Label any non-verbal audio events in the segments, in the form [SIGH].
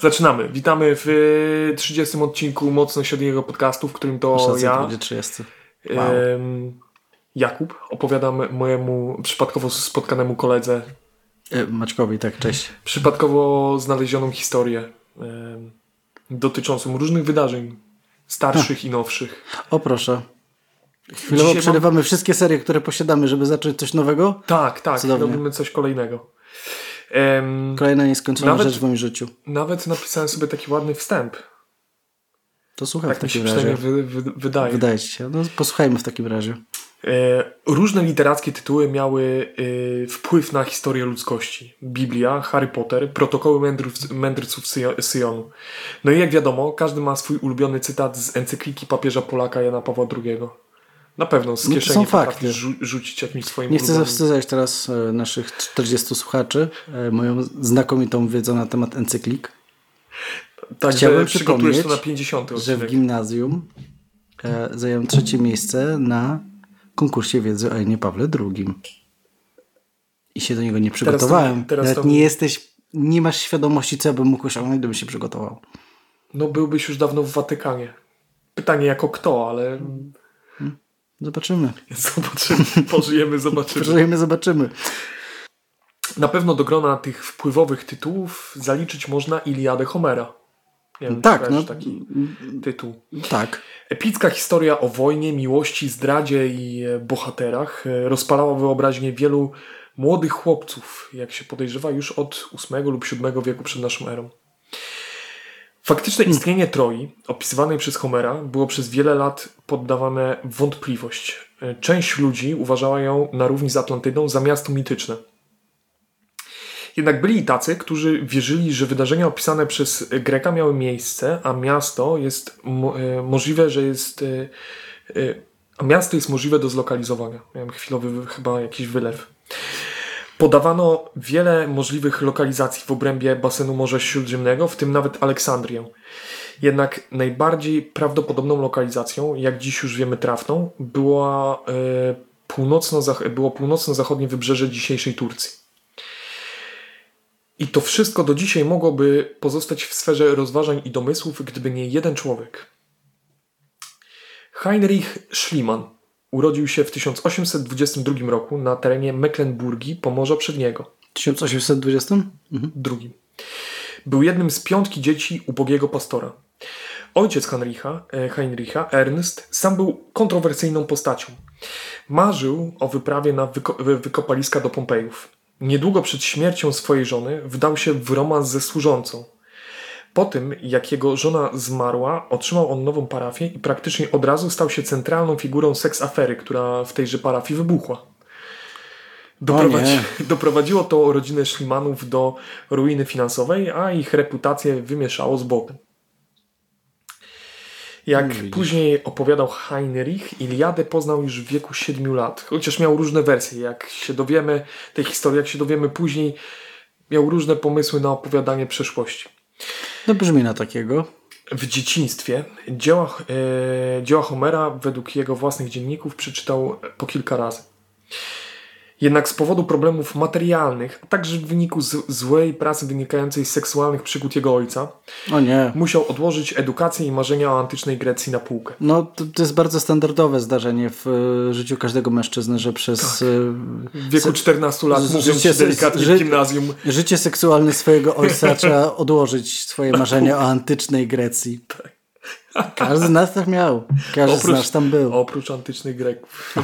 Zaczynamy. Witamy w y, 30 odcinku Mocno Średniego Podcastu, w którym to Szacunek ja, będzie 30. Wow. Jakub, opowiadam mojemu przypadkowo spotkanemu koledze E, Maćkowi, tak, cześć. przypadkowo znalezioną historię dotyczącą różnych wydarzeń starszych i nowszych. O proszę. Chwilowo Dzisiaj przerywamy wszystkie serie, które posiadamy, żeby zacząć coś nowego. Tak, tak, Cudownie. robimy coś kolejnego. Em, Kolejna nieskończona Nawet- rzecz w moim życiu. nawet napisałem sobie taki ładny wstęp. To słucham Tak w mi się takim przynajmniej razie. wy, wy, wydaje. Wydaje ci się. No, posłuchajmy w takim razie. E, Różne literackie tytuły miały e, wpływ na historię ludzkości. Biblia, Harry Potter, protokoły mędrów, mędrców Syjo- Syjonu. No i jak wiadomo, każdy ma swój ulubiony cytat z encykliki papieża Polaka Jana Pawła II. Na pewno z No to kieszeni są fakty. rzu- rzucić jakimś swoim Nie chcę zawstydzać teraz e, naszych 40 słuchaczy, e, moją znakomitą wiedzą na temat encyklik, Także Chciałbym przygotujesz to przypomnieć, na 50 że w gimnazjum e, zająłem trzecie miejsce na konkursie wiedzy o Janie Pawle II. I się do niego nie przygotowałem. teraz Nawet to- nie jesteś, nie masz świadomości, co bym mógł osiągnąć, gdybym się przygotował. No byłbyś już dawno w Watykanie. Pytanie jako kto, ale Zobaczymy. zobaczymy. Pożyjemy, zobaczymy. Przeżyjemy, zobaczymy. Na pewno do grona tych wpływowych tytułów zaliczyć można Iliadę Homera. Nie wiem, Tak, no taki tytuł. tak. Epicka historia o wojnie, miłości, zdradzie i bohaterach rozpalała wyobraźnię wielu młodych chłopców, jak się podejrzewa, już od VIII lub VII wieku przed naszą erą. Faktyczne istnienie Troi, opisywanej przez Homera, było przez wiele lat poddawane wątpliwość. E, Część ludzi uważała ją na równi z Atlantydą za miasto mityczne. Jednak byli i tacy, którzy wierzyli, że wydarzenia opisane przez Greka miały miejsce, a miasto jest e, możliwe, że jest. e, A miasto jest możliwe do zlokalizowania. Miałem chwilowy wy- chyba jakiś wylew. Podawano wiele możliwych lokalizacji w obrębie basenu Morza Śródziemnego, w tym nawet Aleksandrię. Jednak najbardziej prawdopodobną lokalizacją, jak dziś już wiemy trafną, była, e, północno, było północno-zachodnie wybrzeże dzisiejszej Turcji. I to wszystko do dzisiaj mogłoby pozostać w sferze rozważań i domysłów, gdyby nie jeden człowiek. Heinrich Schliemann urodził się w 1822 roku na terenie Mecklenburgii, Pomorza Przedniego. 1820? Mhm. Drugim. Był jednym z piątki dzieci ubogiego pastora. Ojciec Heinricha, e, Heinricha, Ernst, sam był kontrowersyjną postacią. Marzył o wyprawie na wyko- wy- wykopaliska do Pompejów. Niedługo przed śmiercią swojej żony wdał się w romans ze służącą. Po tym, jak jego żona zmarła, otrzymał on nową parafię i praktycznie od razu stał się centralną figurą seks afery, która w tejże parafii wybuchła. Doprowadzi, [LAUGHS] doprowadziło to rodzinę Szlimanów do ruiny finansowej, a ich reputację wymieszało z Bogiem. Jak Widzisz. później opowiadał Heinrich, Iliadę poznał już w wieku 7 lat, chociaż miał różne wersje. Jak się dowiemy tej historii, jak się dowiemy później, miał różne pomysły na opowiadanie przeszłości. No brzmi na takiego. W dzieciństwie dzieła, e, dzieła Homera według jego własnych dzienników przeczytał po kilka razy. Jednak z powodu problemów materialnych, a także w wyniku z, złej pracy wynikającej z seksualnych przygód jego ojca, O nie. musiał odłożyć edukację i marzenia o antycznej Grecji na półkę. No to, to jest bardzo standardowe zdarzenie w e, życiu każdego mężczyzny, że przez e, W wieku 14 lat, mówiąc życie- delikatnie ży- w gimnazjum, życie seksualne swojego ojca trzeba odłożyć swoje marzenia o antycznej Grecji. Każdy z nas tak miał. Każdy z nas tam był. oprócz antycznych Greków.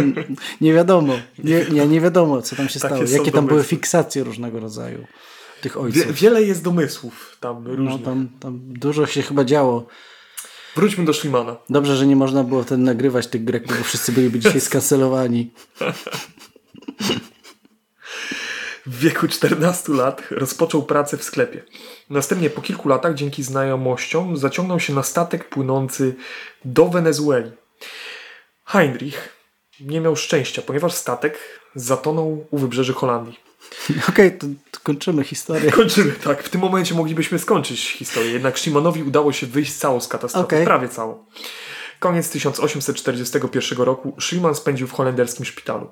[LAUGHS] Nie wiadomo. Nie, nie, nie wiadomo, co tam się Takie stało. Jakie tam były fiksacje różnego rodzaju tych Wie, ojców. wiele jest domysłów tam No, różnych. tam, tam dużo się chyba działo. Wróćmy do Szlimana. Dobrze, że nie można było wtedy nagrywać tych Greków, bo wszyscy byliby dzisiaj skancelowani. [LAUGHS] W wieku 14 lat rozpoczął pracę w sklepie. Następnie po kilku latach, dzięki znajomościom, zaciągnął się na statek płynący do Wenezueli. Heinrich nie miał szczęścia, ponieważ statek zatonął u wybrzeży Holandii. [LAUGHS] Okej, to, to kończymy historię. [LAUGHS] Kończymy, tak. W tym momencie moglibyśmy skończyć historię, jednak Szymanowi udało się wyjść cało z katastrofy. Okej. Prawie cało. Koniec 1841 roku Schliemann spędził w holenderskim szpitalu.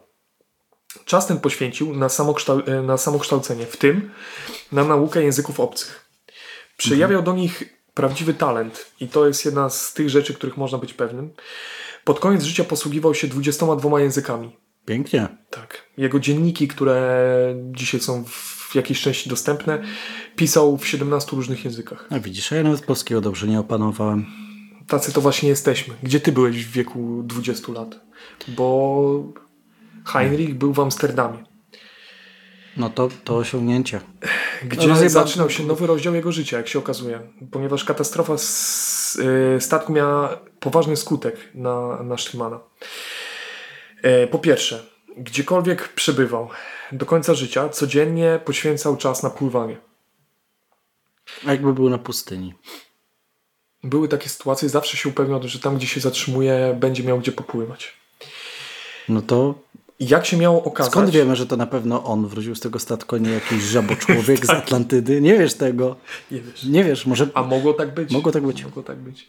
Czas ten poświęcił na, samokształ- e, na samokształcenie, w tym na naukę języków obcych. Przejawiał do nich prawdziwy talent i to jest jedna z tych rzeczy, których można być pewnym. Pod koniec życia posługiwał się 22 językami. Pięknie. Tak. Jego dzienniki, które dzisiaj są w jakiejś części dostępne, pisał w 17 różnych językach. A widzisz, a ja nawet polskiego dobrze nie opanowałem. Tacy to właśnie jesteśmy. Gdzie ty byłeś w wieku 20 lat? Bo Heinrich był w Amsterdamie, No to, to osiągnięcie. gdzie Rozjeba- zaczynał się nowy rozdział jego życia, jak się okazuje. Ponieważ katastrofa z, y, statku miała poważny skutek na, na Schlimana. E, Po pierwsze, gdziekolwiek przebywał, do końca życia codziennie poświęcał czas na pływanie. A jakby był na pustyni. Były takie sytuacje, zawsze się upewniał, że tam, gdzie się zatrzymuje, będzie miał gdzie popływać. No to I jak się miało okazać... skąd wiemy, że to na pewno on wrócił z tego statku, nie jakiś żaboczłowiek [LAUGHS] z Atlantydy? Nie wiesz tego. Nie wiesz. Nie wiesz, może... A mogło tak być. Mogło tak być. Mogło tak być.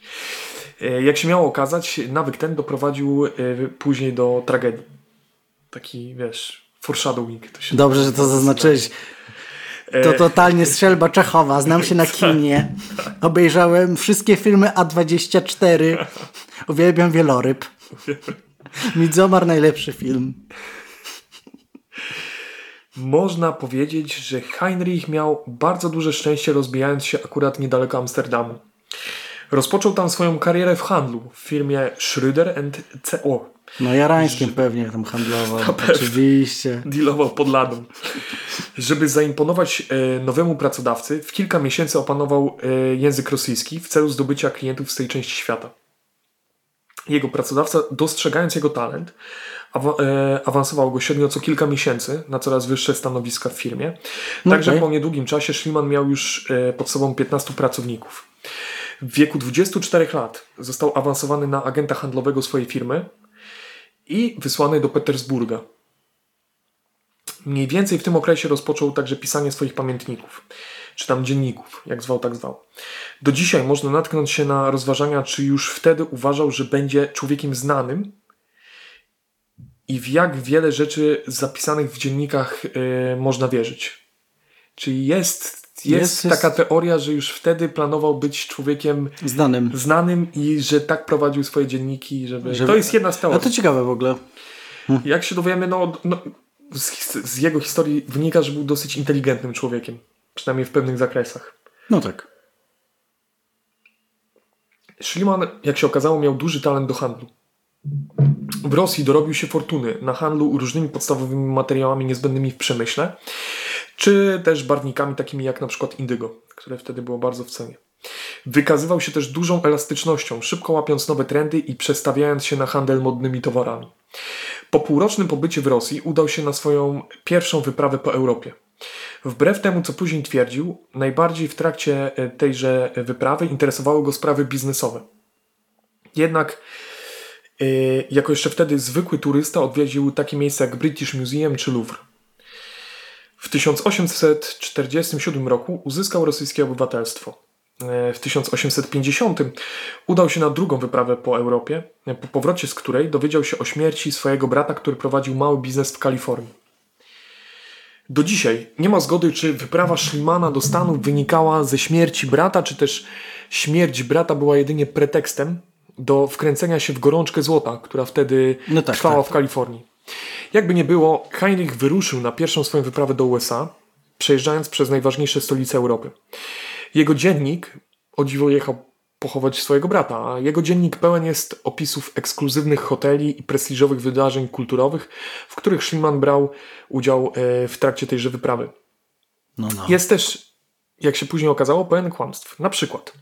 E, Jak się miało okazać, nawyk ten doprowadził e, później do tragedii. Taki, wiesz, foreshadowing. To się Dobrze, że to zaznaczyłeś. To totalnie strzelba Czechowa. Znam się na [LAUGHS] kinie. Obejrzałem wszystkie filmy A24. Uwielbiam wieloryb. Midsommar najlepszy film. Można powiedzieć, że Heinrich miał bardzo duże szczęście rozbijając się akurat niedaleko Amsterdamu. Rozpoczął tam swoją karierę w handlu w firmie Schröder and CO. No Jarańskim pewnie tam handlował. Oczywiście. Dealował pod ladą. Żeby zaimponować e, nowemu pracodawcy, w kilka miesięcy opanował e, język rosyjski w celu zdobycia klientów z tej części świata. Jego pracodawca, dostrzegając jego talent, awa- e, awansował go średnio co kilka miesięcy na coraz wyższe stanowiska w firmie. No Także okej. po niedługim czasie Schliemann miał już e, pod sobą 15 pracowników. W wieku 24 lat został awansowany na agenta handlowego swojej firmy i wysłany do Petersburga. Mniej więcej w tym okresie rozpoczął także pisanie swoich pamiętników, czy tam dzienników, jak zwał, tak zwał. Do dzisiaj można natknąć się na rozważania, czy już wtedy uważał, że będzie człowiekiem znanym i w jak wiele rzeczy zapisanych w dziennikach e, można wierzyć. Czyli jest, jest, Jest- jest- taka teoria, że już wtedy planował być człowiekiem Znanym. znanym i że tak prowadził swoje dzienniki, żeby... Żeby- To jest jedna z A teorii. to ciekawe w ogóle. Jak się dowiemy, no, no z, z jego historii wynika, że był dosyć inteligentnym człowiekiem. Przynajmniej w pewnych zakresach. No tak. Schliemann, jak się okazało, miał duży talent do handlu. W Rosji dorobił się fortuny na handlu różnymi podstawowymi materiałami niezbędnymi w przemyśle, czy też barwnikami takimi jak na przykład indygo, które wtedy było bardzo w cenie. Wykazywał się też dużą elastycznością, szybko łapiąc nowe trendy i przestawiając się na handel modnymi towarami. Po półrocznym pobycie w Rosji udał się na swoją pierwszą wyprawę po Europie. Wbrew temu, co później twierdził, najbardziej w trakcie e, tejże wyprawy interesowały go sprawy biznesowe. Jednak e, jako jeszcze wtedy zwykły turysta odwiedził takie miejsca jak British Museum czy Louvre. W 1847 roku uzyskał rosyjskie obywatelstwo. E, W 1850 udał się na drugą wyprawę po Europie, e, po powrocie z której dowiedział się o śmierci swojego brata, który prowadził mały biznes w Kalifornii. Do dzisiaj nie ma zgody, czy wyprawa Schlimana do Stanów wynikała ze śmierci brata, czy też śmierć brata była jedynie pretekstem do wkręcenia się w gorączkę złota, która wtedy No tak, trwała tak. w Kalifornii. Jakby nie było, Heinrich wyruszył na pierwszą swoją wyprawę do USA, przejeżdżając przez najważniejsze stolice Europy. Jego dziennik, o dziwo jechał pochować swojego brata, a jego dziennik pełen jest opisów ekskluzywnych hoteli i prestiżowych wydarzeń kulturowych, w których Schliemann brał udział e, w trakcie tejże wyprawy. No, no. Jest też, jak się później okazało, pełen kłamstw. Na przykład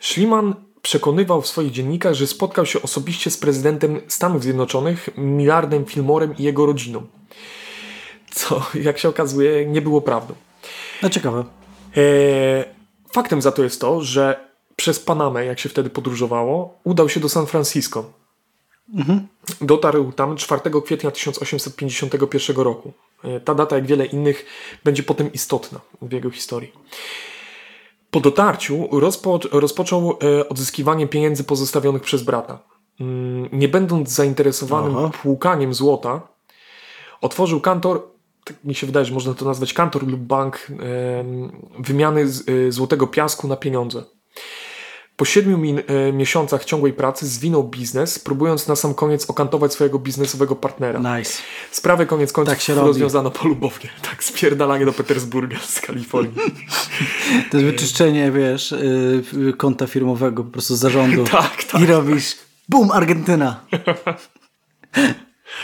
Schliemann przekonywał w swoich dziennikach, że spotkał się osobiście z prezydentem Stanów Zjednoczonych, Millardem Fillmorem i jego rodziną. Co, jak się okazuje, nie było prawdą. no ciekawe. E, faktem za to jest to, że przez Panamę, jak się wtedy podróżowało, udał się do San Francisco. Dotarł tam 4 kwietnia 1851 roku. E, Ta data, jak wiele innych, będzie potem istotna w jego historii. Po dotarciu rozpo, rozpoczął e, odzyskiwanie pieniędzy pozostawionych przez brata. Mm, Nie będąc zainteresowanym Aha. płukaniem złota, otworzył kantor tak mi się wydaje, że można to nazwać kantor lub bank, wymiany y, złotego piasku na pieniądze. Po siedmiu min, e, miesiącach ciągłej pracy zwinął biznes, próbując na sam koniec okantować swojego biznesowego partnera. Nice. Sprawę koniec końców tak się rozwiązano polubownie. [LAUGHS] Tak, spierdalanie do Petersburga z Kalifornii. [LAUGHS] To jest wyczyszczenie, wiesz, yy, konta firmowego, po prostu zarządu. [LAUGHS] tak, tak. I robisz, bum, Argentyna.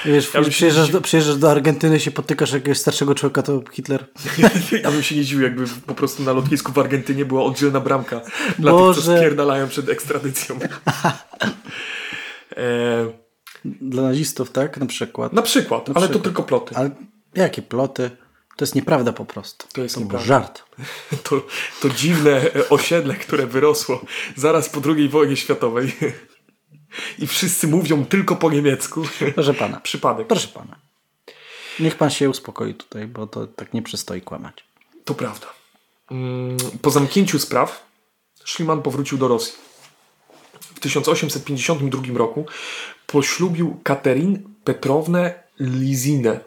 Wiesz, ja przyjeżdżasz, do, przyjeżdżasz do Argentyny, się potykasz jakiegoś starszego człowieka, to Hitler. [LAUGHS] ja bym się nie dziwił, jakby po prostu na lotnisku w Argentynie była oddzielna bramka dla Boże. tych, co spierdalają przed ekstradycją. [LAUGHS] e... Dla nazistów, tak? Na przykład. Na przykład, na ale przykład. to tylko ploty. Ale jakie ploty? To jest nieprawda po prostu. To jest to nieprawda. żart. [LAUGHS] To, to dziwne osiedle, które wyrosło zaraz po II wojnie światowej i wszyscy mówią tylko po niemiecku. Proszę pana. Przypadek. Proszę pana. Niech pan się uspokoi tutaj, bo to tak nie przystoi kłamać. To prawda. Mm, po zamknięciu spraw Schliemann powrócił do Rosji. W 1852 roku poślubił Katerin Petrownę Lizinę,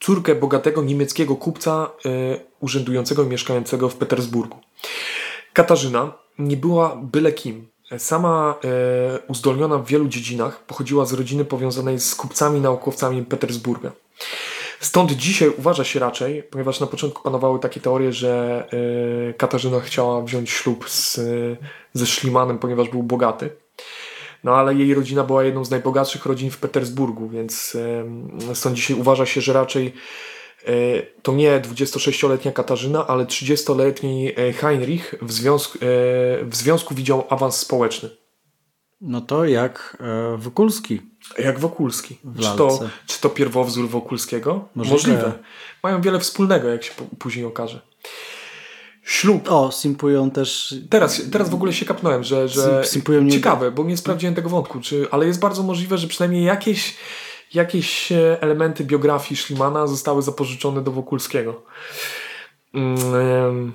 córkę bogatego niemieckiego kupca y, urzędującego i mieszkającego w Petersburgu. Katarzyna nie była byle kim. Sama e, uzdolniona w wielu dziedzinach pochodziła z rodziny powiązanej z kupcami naukowcami Petersburga. Stąd dzisiaj uważa się raczej, ponieważ na początku panowały takie teorie, że e, Katarzyna chciała wziąć ślub z, ze Szlimanem, ponieważ był bogaty. No ale jej rodzina była jedną z najbogatszych rodzin w Petersburgu, więc e, stąd dzisiaj uważa się, że raczej E, to nie 26-letnia Katarzyna, ale 30-letni e, Heinrich w związku, e, w związku widział awans społeczny. No to jak Wokulski. Jak Wokulski. Czy to, czy to pierwowzór Wokulskiego? Możliwe. Możliwe. Mają wiele wspólnego, jak się później okaże. Ślub. O, simpują też. Teraz, teraz w ogóle się kapnąłem, że, że simpują ciekawe, bo nie sprawdziłem tego wątku, czy, ale jest bardzo możliwe, że przynajmniej jakieś jakieś e, elementy biografii Szlimana zostały zapożyczone do Wokulskiego. Mm,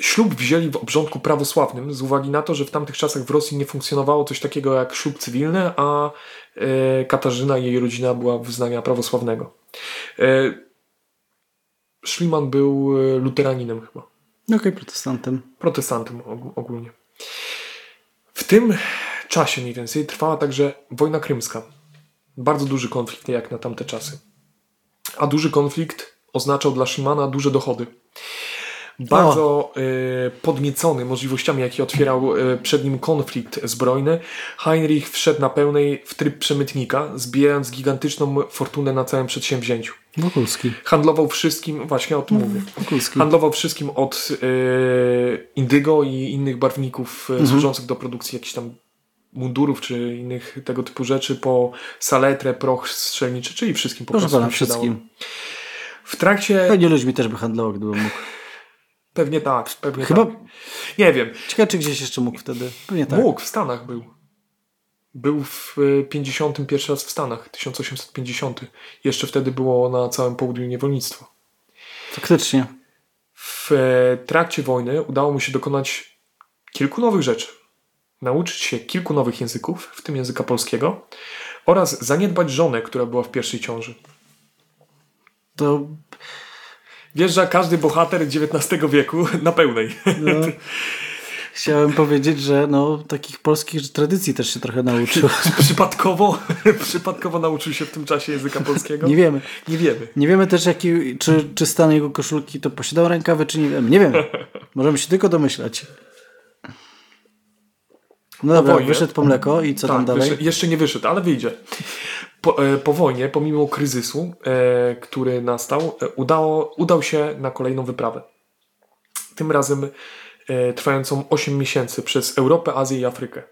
ślub wzięli w obrządku prawosławnym z uwagi na to, że w tamtych czasach w Rosji nie funkcjonowało coś takiego jak ślub cywilny, a e, Katarzyna i jej rodzina była wyznania prawosławnego. E, Szliman był luteraninem chyba. Okej, okay, protestantem. Protestantem ogólnie. W tym czasie mniej więcej trwała także wojna krymska. Bardzo duży konflikt jak na tamte czasy. A duży konflikt oznaczał dla Szymana duże dochody. Bardzo y, podniecony możliwościami, jakie otwierał y, przed nim konflikt zbrojny, Heinrich wszedł na pełnej w tryb przemytnika, zbierając gigantyczną fortunę na całym przedsięwzięciu. Wokulski. Handlował wszystkim, właśnie o tym mówię. Wokulski. Handlował wszystkim od y, indygo i innych barwników mhm. służących do produkcji jakichś tam mundurów czy innych tego typu rzeczy po saletrę, proch strzelniczy, czyli wszystkim po Proszę prostu. Pana, wszystkim. W trakcie... Pewnie ludźmi też by handlował, gdyby mógł. Pewnie tak, pewnie Chyba... tak. Nie wiem. Ciekawe, czy gdzieś jeszcze mógł wtedy. Pewnie tak. Mógł, w Stanach był. Był w 51 e, raz w Stanach, 1850. Jeszcze wtedy było na całym południu niewolnictwo. Faktycznie. W e, trakcie wojny udało mu się dokonać kilku nowych rzeczy nauczyć się kilku nowych języków, w tym języka polskiego, oraz zaniedbać żonę, która była w pierwszej ciąży. To. Wjeżdża każdy bohater XIX wieku na pełnej. No, chciałem powiedzieć, że no, takich polskich tradycji też się trochę nauczył. [LAUGHS] Przypadkowo, przypadkowo nauczył się w tym czasie języka polskiego? Nie wiemy. Nie wiemy. Nie wiemy też, jaki, czy, czy stan jego koszulki to posiadał rękawy, czy nie wiemy. Nie wiemy. [LAUGHS] Możemy się tylko domyślać. No dobra, wojnie, wyszedł po mleko i co tak, tam dalej? Jeszcze nie wyszedł, ale wyjdzie. Po, e, po wojnie, pomimo kryzysu, e, który nastał, e, udało, udał się na kolejną wyprawę. Tym razem e, trwającą 8 miesięcy przez Europę, Azję i Afrykę.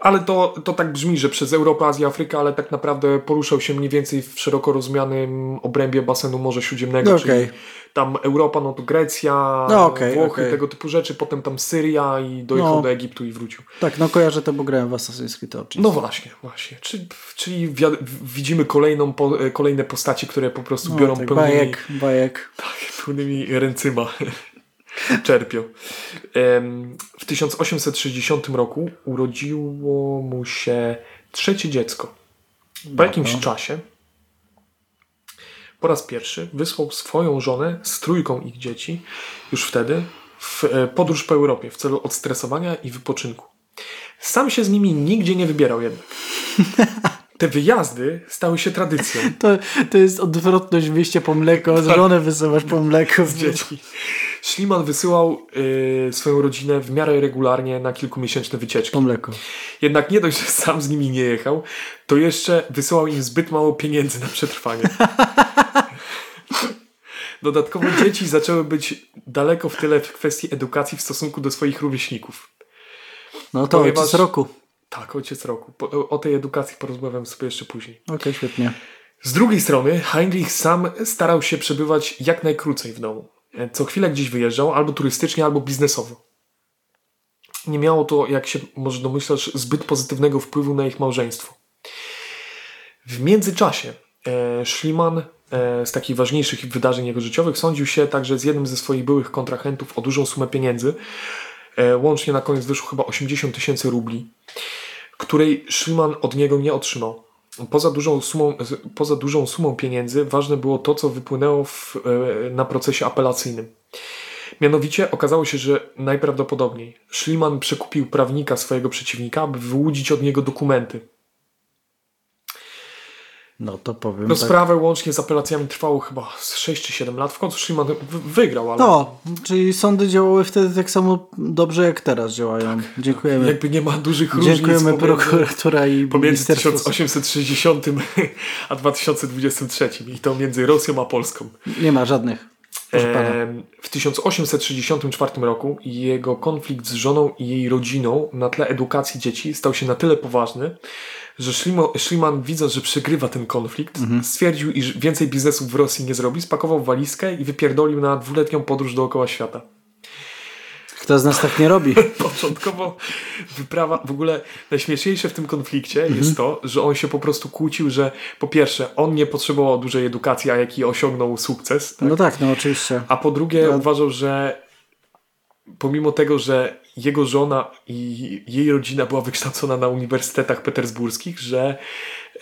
Ale to, to tak brzmi, że przez Europę, Azję, Afrykę, ale tak naprawdę poruszał się mniej więcej w szeroko rozumianym obrębie basenu Morza Śródziemnego, no czyli tam Europa, no to Grecja, no okay, Włochy, okay. tego typu rzeczy, potem tam Syria i dojechał no, do Egiptu i wrócił. Tak, no kojarzę to, bo grałem w Assassin's Creed oczywiście. No właśnie, właśnie. Czyli, czyli widzimy kolejną, kolejne postacie, które po prostu no, biorą tak, pełnymi... Bajek, bajek. Tak, pełnymi ręcyma [LAUGHS] czerpią. W 1860 roku urodziło mu się trzecie dziecko. Po jakimś czasie po raz pierwszy wysłał swoją żonę z trójką ich dzieci już wtedy w e, podróż po Europie w celu odstresowania i wypoczynku. Sam się z nimi nigdzie nie wybierał jednak. [LAUGHS] Te wyjazdy stały się tradycją. To, to jest odwrotność wyjście po mleko, z żonę wysyłasz po mleko. Z dziećmi. Schliemann wysyłał y, swoją rodzinę w miarę regularnie na kilkumiesięczne wycieczki. Po mleko. Jednak nie dość, że sam z nimi nie jechał, to jeszcze wysyłał im zbyt mało pieniędzy na przetrwanie. [LAUGHS] Dodatkowo dzieci zaczęły być daleko w tyle w kwestii edukacji w stosunku do swoich rówieśników. No to Ponieważ- ojciec roku. Tak, ojciec roku. Po, o tej edukacji porozmawiam sobie jeszcze później. Okej, świetnie. Z drugiej strony Heinrich sam starał się przebywać jak najkrócej w domu. Co chwilę gdzieś wyjeżdżał, albo turystycznie, albo biznesowo. Nie miało to, jak się może domyślać, zbyt pozytywnego wpływu na ich małżeństwo. W międzyczasie e, Schliemann e, z takich ważniejszych wydarzeń jego życiowych sądził się także z jednym ze swoich byłych kontrahentów o dużą sumę pieniędzy. E, łącznie na koniec wyszło chyba 80 tysięcy rubli, której Schliemann od niego nie otrzymał. Poza dużą, sumą, poza dużą sumą pieniędzy ważne było to, co wypłynęło w, e, na procesie apelacyjnym. Mianowicie okazało się, że najprawdopodobniej Schliemann przekupił prawnika swojego przeciwnika, aby wyłudzić od niego dokumenty. No to powiem tak. Rozprawę łącznie z apelacjami trwało chyba z 6 czy 7 lat. W końcu w- wygrał, ale No, czyli sądy działały wtedy tak samo dobrze jak teraz działają. Dziękujemy. jakby nie ma dużych różnic Dziękujemy pomiędzy, prokuratura i pomiędzy ministerstwo. 1860 [LAUGHS] a 2023 i to między Rosją a Polską. Nie ma żadnych. W 1864 roku jego konflikt z żoną i jej rodziną na tle edukacji dzieci stał się na tyle poważny, że Schliemann, Schliemann widząc, że przegrywa ten konflikt, Mhm. stwierdził, iż więcej biznesów w Rosji nie zrobi, spakował walizkę i wypierdolił na dwuletnią podróż dookoła świata. Kto z nas tak nie robi? [LAUGHS] Początkowo wyprawa, w ogóle najśmieszniejsze w tym konflikcie Mhm. jest to, że on się po prostu kłócił, że po pierwsze, on nie potrzebował dużej edukacji, a jaki osiągnął sukces, tak? No tak, no oczywiście. A po drugie No. uważał, że pomimo tego, że jego żona i jej rodzina była wykształcona na uniwersytetach petersburskich, że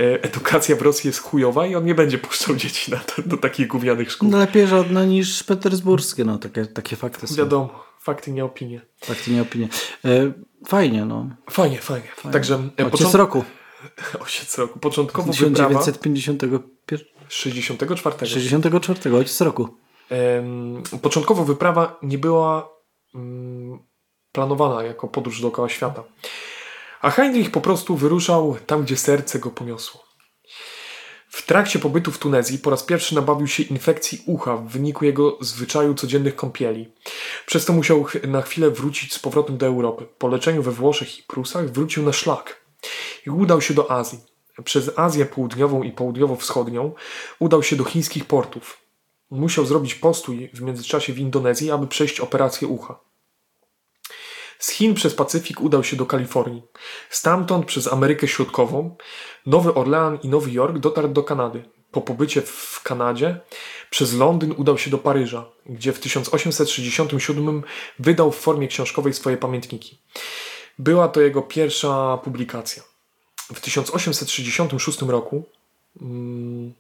e, edukacja w Rosji jest chujowa i on nie będzie puszczał dzieci na to, do takich gównianych szkół. No lepiej żadne niż petersburskie, no takie, takie fakty są. Wiadomo, fakty, nie opinie. Fakty, nie opinie. E, fajnie, no. Fajnie, fajnie. Także e, Ojciec roku. [LAUGHS] Ojciec roku. Początkowo wyprawa 1951. 64. 64. Ojciec roku. Początkowo wyprawa nie była mm, planowana jako podróż dookoła świata. A Heinrich po prostu wyruszał tam, gdzie serce go poniosło. W trakcie pobytu w Tunezji po raz pierwszy nabawił się infekcji ucha w wyniku jego zwyczaju codziennych kąpieli. Przez to musiał na chwilę wrócić z powrotem do Europy. Po leczeniu we Włoszech i Prusach wrócił na szlak i udał się do Azji. Przez Azję Południową i Południowo-Wschodnią udał się do chińskich portów. Musiał zrobić postój w międzyczasie w Indonezji, aby przejść operację ucha. Z Chin przez Pacyfik udał się do Kalifornii. Stamtąd przez Amerykę Środkową, Nowy Orlean i Nowy Jork dotarł do Kanady. Po pobycie w Kanadzie przez Londyn udał się do Paryża, gdzie w 1867 wydał w formie książkowej swoje pamiętniki. Była to jego pierwsza publikacja. W 1866 roku mm,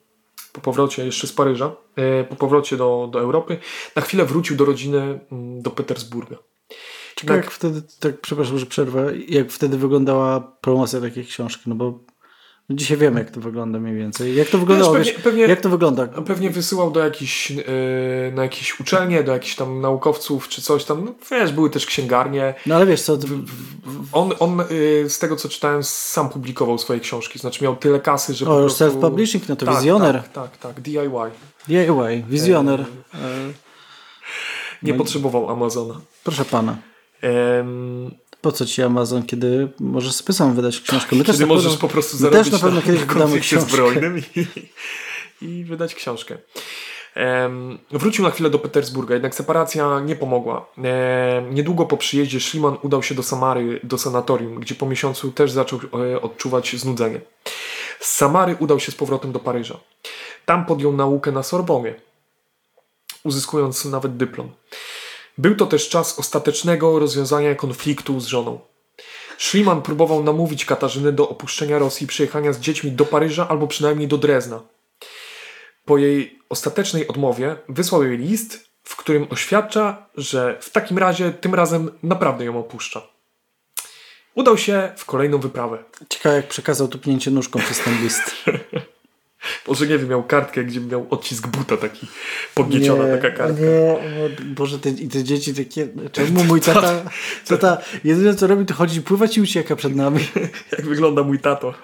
po powrocie jeszcze z Paryża, e, po powrocie do, do Europy, na chwilę wrócił do rodziny mm, do Petersburga. Ciekawe, Tak. jak wtedy, tak, przepraszam, że przerwę, jak wtedy wyglądała promocja takiej książki, no bo dzisiaj wiemy, jak to wygląda mniej więcej. Jak to wyglądało, pewnie- wiesz, pewnie- jak to wygląda? Pewnie wysyłał do jakichś, e, na jakieś uczelnie, do jakichś tam naukowców czy coś tam. No, wiesz, były też księgarnie. No ale wiesz co, to, On, on e, z tego co czytałem, sam publikował swoje książki. Znaczy miał tyle kasy, że po o, prostu... self-publishing, no to tak, wizjoner. Tak, tak, tak, DIY. DIY, wizjoner. E, Nie No potrzebował Amazona. proszę pana. Em, Po co ci Amazon, kiedy możesz sobie sam wydać książkę? My też Kiedy na możesz pewno, po prostu zarobić też na pewno kiedyś wydamy książkę. zbrojnym i, i wydać książkę. Em, wrócił na chwilę do Petersburga, jednak separacja nie pomogła. Em, niedługo po przyjeździe Schliemann udał się do Samary, do sanatorium, gdzie po miesiącu też zaczął e, odczuwać znudzenie. Z Samary udał się z powrotem do Paryża. Tam podjął naukę na Sorbonie, uzyskując nawet dyplom. Był to też czas ostatecznego rozwiązania konfliktu z żoną. Schliemann próbował namówić Katarzynę do opuszczenia Rosji i przyjechania z dziećmi do Paryża albo przynajmniej do Drezna. Po jej ostatecznej odmowie wysłał jej list, w którym oświadcza, że w takim razie tym razem naprawdę ją opuszcza. Udał się w kolejną wyprawę. Ciekawe, jak przekazał tupnięcie nóżką przez ten list. [LAUGHS] Może nie wiem, miał kartkę, gdzie miał odcisk buta taki, podnieciona nie, taka kartka. Nie, Boże, te, i te dzieci takie, czemu mój [LAUGHS] tata, tata jedyne co robi to chodzi pływać i ucieka przed nami. [LAUGHS] Jak wygląda mój tato.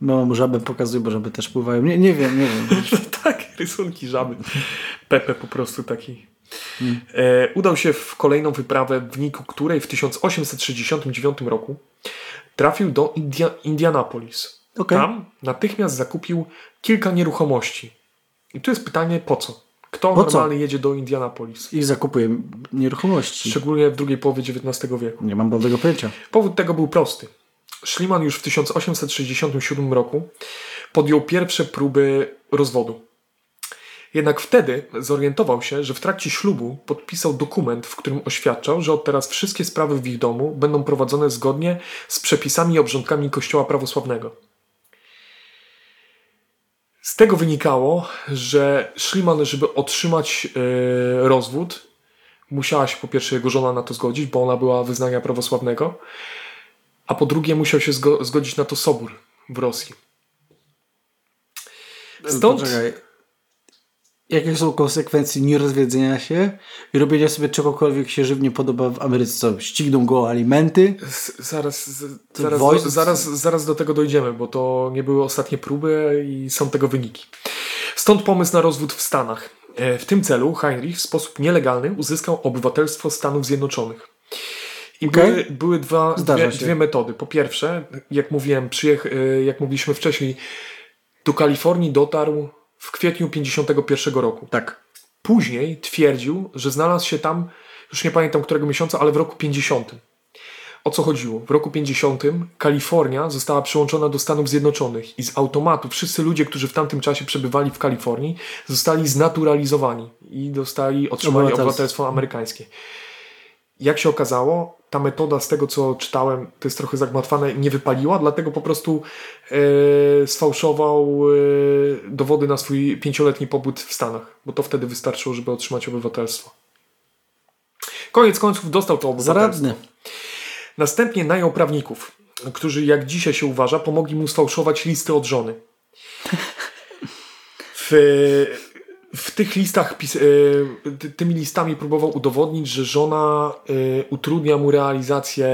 Mama mu żabę pokazuje, bo żaby też pływają. Nie, nie wiem, nie wiem. [LAUGHS] tak, rysunki żaby. Pepe po prostu taki. Hmm. E, udał się w kolejną wyprawę, w wyniku której w 1869 roku trafił do India Indianapolis. Okay. Tam natychmiast zakupił kilka nieruchomości. I tu jest pytanie, po co? Kto po normalnie co? jedzie do Indianapolis? I zakupuje nieruchomości. Szczególnie w drugiej połowie XIX wieku. Nie mam bladego pojęcia. Powód tego był prosty. Schliemann już w 1867 roku podjął pierwsze próby rozwodu. Jednak wtedy zorientował się, że w trakcie ślubu podpisał dokument, w którym oświadczał, że od teraz wszystkie sprawy w ich domu będą prowadzone zgodnie z przepisami i obrządkami Kościoła prawosławnego. Z tego wynikało, że Schliemann, żeby otrzymać yy, rozwód, musiała się po pierwsze jego żona na to zgodzić, bo ona była wyznania prawosławnego, a po drugie musiał się zgo zgodzić na to Sobór w Rosji. Stąd... Poczekaj. Jakie są konsekwencje nierozwiedzenia się i robienia sobie czegokolwiek się żywnie podoba w Ameryce? Co, ścigną go alimenty? Z, zaraz, z, zaraz, do, zaraz, zaraz do tego dojdziemy, bo to nie były ostatnie próby i są tego wyniki. Stąd pomysł na rozwód w Stanach. E, w tym celu Heinrich w sposób nielegalny uzyskał obywatelstwo Stanów Zjednoczonych. I okay. były, były dwa, dwie, dwie, metody. Po pierwsze, jak mówiłem, przyjech, e, jak mówiliśmy wcześniej, do Kalifornii dotarł w kwietniu 51 roku. Tak. Później twierdził, że znalazł się tam, już nie pamiętam którego miesiąca, ale w roku 50. O co chodziło? W roku 50 Kalifornia została przyłączona do Stanów Zjednoczonych i z automatu wszyscy ludzie, którzy w tamtym czasie przebywali w Kalifornii, zostali znaturalizowani i dostali, otrzymali obywatelstwo amerykańskie. Jak się okazało, ta metoda z tego co czytałem, to jest trochę zagmatwane, nie wypaliła, dlatego po prostu e, sfałszował e, dowody na swój pięcioletni pobyt w Stanach, bo to wtedy wystarczyło, żeby otrzymać obywatelstwo. Koniec końców dostał to obywatelstwo. Zaradny. Następnie najął prawników, którzy jak dzisiaj się uważa, pomogli mu sfałszować listy od żony. W, w tych listach, e, tymi listami próbował udowodnić, że żona e, utrudnia mu realizację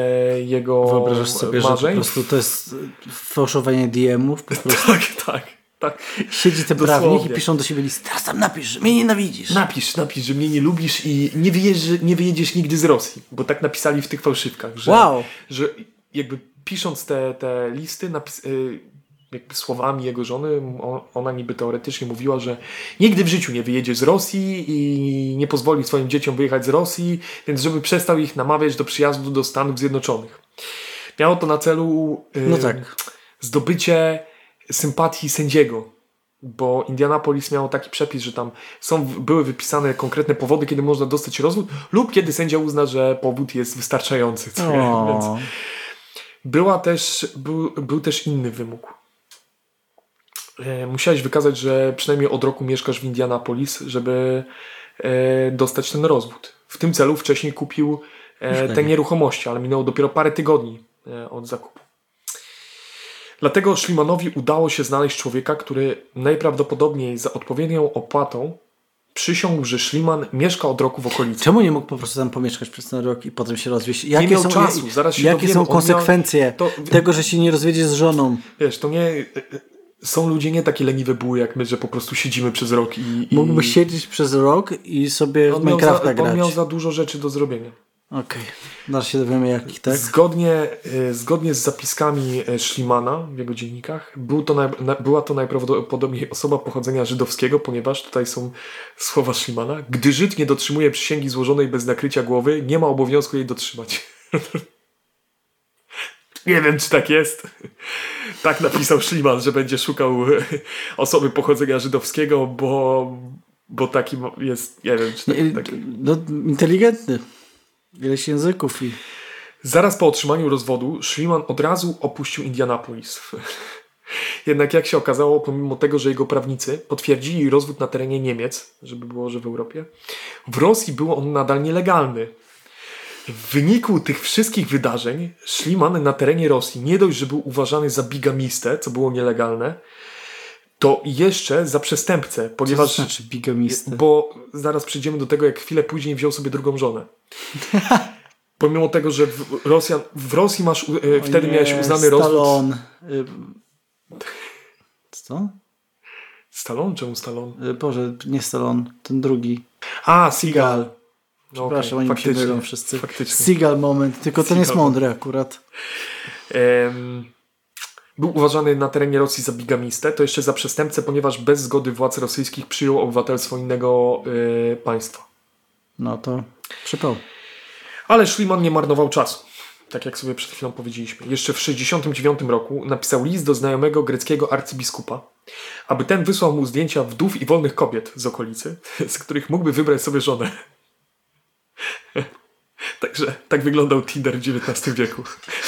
jego Wyobrażasz sobie, marzeń. że po prostu to jest fałszowanie DM-ów? [LAUGHS] Tak, tak. Tak. Siedzi ten prawnik i piszą do siebie list. Teraz tam napisz, że mnie nienawidzisz. Napisz, napisz, że mnie nie lubisz i nie, wyjeżdż, nie wyjedziesz nigdy z Rosji. Bo tak napisali w tych fałszywkach, że, wow. że jakby pisząc te, te listy, napis, y, jakby słowami jego żony, ona niby teoretycznie mówiła, że nigdy w życiu nie wyjedzie z Rosji i nie pozwoli swoim dzieciom wyjechać z Rosji, więc żeby przestał ich namawiać do przyjazdu do Stanów Zjednoczonych. Miało to na celu no tak. zdobycie sympatii sędziego, bo Indianapolis miało taki przepis, że tam są, były wypisane konkretne powody, kiedy można dostać rozwód lub kiedy sędzia uzna, że powód jest wystarczający. Więc była też, był, był też inny wymóg musiałeś wykazać, że przynajmniej od roku mieszkasz w Indianapolis, żeby e, dostać ten rozwód. W tym celu wcześniej kupił e, te nieruchomości, ale minęło dopiero parę tygodni od zakupu. Dlatego Schlimanowi udało się znaleźć człowieka, który najprawdopodobniej za odpowiednią opłatą przysiągł, że Schliemann mieszka od roku w okolicy. Czemu nie mógł po prostu tam pomieszkać przez ten rok i potem się rozwieść? Jakie nie miał są, czasu, Jakie są konsekwencje miał, to, tego, że się nie rozwiedzie z żoną? Wiesz, to nie są ludzie nie takie leniwe były jak my, że po prostu siedzimy przez rok i... i... Mógłby siedzieć przez rok i sobie on w Minecrafta za, grać. On miał za dużo rzeczy do zrobienia. Okej, okay. Zaraz się dowiemy jakich, tak? Zgodnie, e, zgodnie z zapiskami e, Schlimana w jego dziennikach, był to naj, była to najprawdopodobniej osoba pochodzenia żydowskiego, ponieważ tutaj są słowa Schlimana. Gdy Żyd nie dotrzymuje przysięgi złożonej bez nakrycia głowy, nie ma obowiązku jej dotrzymać. [LAUGHS] Nie wiem, czy tak jest. Tak napisał Schliemann, że będzie szukał osoby pochodzenia żydowskiego, bo, bo taki jest, nie wiem, czy tak, taki... No, inteligentny. Ileś języków i... Zaraz po otrzymaniu rozwodu Schliemann od razu opuścił Indianapolis. Jednak jak się okazało, pomimo tego, że jego prawnicy potwierdzili rozwód na terenie Niemiec, żeby było, że w Europie, w Rosji był on nadal nielegalny. W wyniku tych wszystkich wydarzeń Schliemann na terenie Rosji nie dość, że był uważany za bigamistę, co było nielegalne, to jeszcze za przestępcę, ponieważ... Co to znaczy bigamistę? Bo zaraz przejdziemy do tego, jak chwilę później wziął sobie drugą żonę. [LAUGHS] Pomimo tego, że w, Rosjan, w Rosji masz, e, wtedy nie, miałeś uznany rozwód... Stallone. Y, Co? Stallone? Czemu Stallone? Y, Boże, nie Stallone, ten drugi. A, Seagal. No, Przepraszam, oni się mylą wszyscy. Faktycznie. Seagal moment, tylko ten jest Seagal mądry akurat. Em, był uważany na terenie Rosji za bigamistę, to jeszcze za przestępcę, ponieważ bez zgody władz rosyjskich przyjął obywatelstwo innego e, państwa. No to przypał. Ale Schliemann nie marnował czasu. Tak jak sobie przed chwilą powiedzieliśmy. Jeszcze w 1969 roku napisał list do znajomego greckiego arcybiskupa, aby ten wysłał mu zdjęcia wdów i wolnych kobiet z okolicy, [LAUGHS] z których mógłby wybrać sobie żonę. [LAUGHS] Także tak wyglądał Tinder w XIX wieku.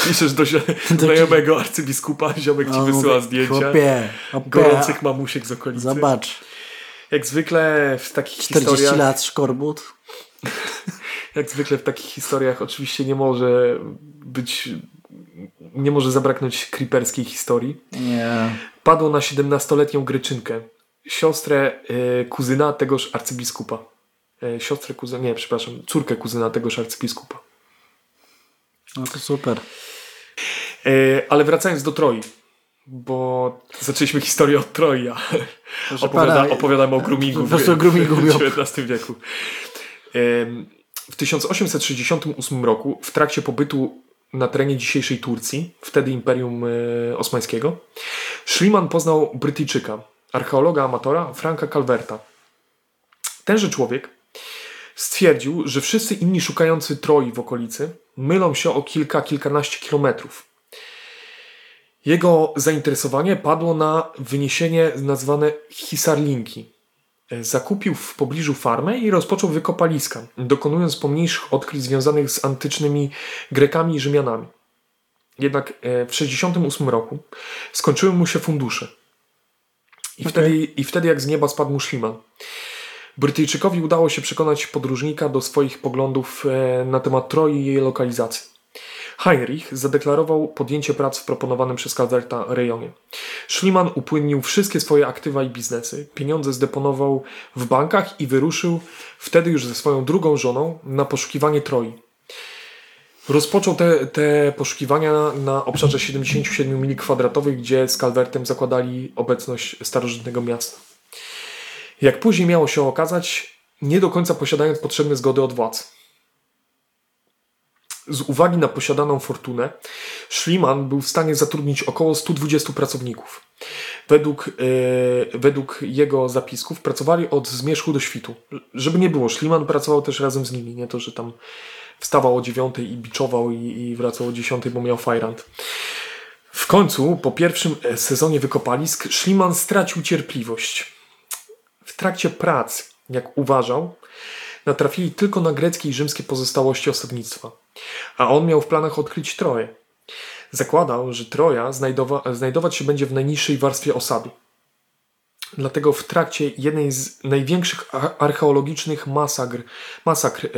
Piszesz do [LAUGHS] znajomego arcybiskupa, ziomek ci No, wysyła zdjęcia Chłopie, chłopie, gorących mamusiek z okolicy. Zobacz, Jak zwykle w takich 40 historiach... lat szkorbut. [LAUGHS] jak zwykle w takich historiach oczywiście nie może być, nie może zabraknąć creeperskiej historii. Nie. Padło na 17-letnią Greczynkę, siostrę e, kuzyna tegoż arcybiskupa. E, siostrę kuzyna, nie, przepraszam, córkę kuzyna tegoż arcybiskupa. No to super. E, ale wracając do Troi, bo zaczęliśmy historię od Troi, a Proszę opowiada, pana, opowiadam o groomingu o groomingu w. XIX wieku. W 1868 roku, w trakcie pobytu na terenie dzisiejszej Turcji, wtedy Imperium e, Osmańskiego, Schliemann poznał Brytyjczyka, archeologa amatora Franka Calverta. Tenże człowiek stwierdził, że wszyscy inni szukający Troi w okolicy mylą się o kilka, kilkanaście kilometrów. Jego zainteresowanie padło na wyniesienie nazwane Hisarlinki. Zakupił w pobliżu farmę i rozpoczął wykopaliska, dokonując pomniejszych odkryć związanych z antycznymi Grekami i Rzymianami. Jednak e, w 68 roku skończyły mu się fundusze. I, Okej. wtedy, I wtedy jak z nieba spadł mu Schliemann. Brytyjczykowi udało się przekonać podróżnika do swoich poglądów e, na temat Troi i jej lokalizacji. Heinrich zadeklarował podjęcie prac w proponowanym przez Calverta rejonie. Schliemann upłynnił wszystkie swoje aktywa i biznesy, pieniądze zdeponował w bankach i wyruszył wtedy już ze swoją drugą żoną na poszukiwanie Troi. Rozpoczął te, te poszukiwania na, obszarze 77 mil kwadratowych, gdzie z Calvertem zakładali obecność starożytnego miasta. Jak później miało się okazać, nie do końca posiadając potrzebne zgody od władz. Z uwagi na posiadaną fortunę, Schliemann był w stanie zatrudnić około 120 pracowników. Według, e, według jego zapisków pracowali od zmierzchu do świtu. Żeby nie było, Schliemann pracował też razem z nimi. Nie to, że tam wstawał o 9 i biczował i, i wracał o 10, bo miał fajrant. W końcu, po pierwszym sezonie wykopalisk, Schliemann stracił cierpliwość. Trakcie prac, jak uważał, natrafili tylko na greckie i rzymskie pozostałości osadnictwa, a on miał w planach odkryć Troję. Zakładał, że Troja znajdowa- znajdować się będzie w najniższej warstwie osady. Dlatego w trakcie jednej z największych archeologicznych masakr, masakr e,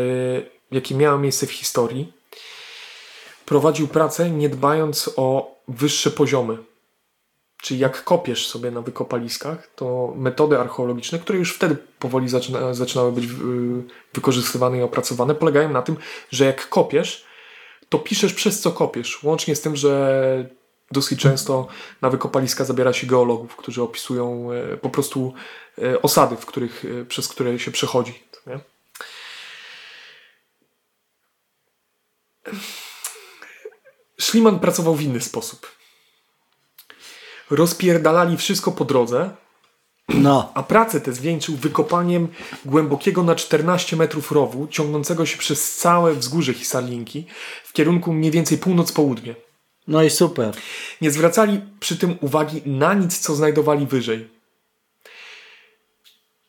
jakie miały miejsce w historii, prowadził pracę nie dbając o wyższe poziomy. Czyli jak kopiesz sobie na wykopaliskach, to metody archeologiczne, które już wtedy powoli zaczyna, zaczynały być y, wykorzystywane i opracowane, polegają na tym, że jak kopiesz, to piszesz przez co kopiesz. Łącznie z tym, że dosyć często na wykopaliska zabiera się geologów, którzy opisują e, po prostu e, osady, w których, e, przez które się przechodzi. Nie? Schliemann pracował w inny sposób. Rozpierdalali wszystko po drodze, No, a pracę tę zwieńczył wykopaniem głębokiego na 14 metrów rowu, ciągnącego się przez całe wzgórze Hisarlinki w kierunku mniej więcej północ-południe. no i super. Nie zwracali przy tym uwagi na nic, co znajdowali wyżej.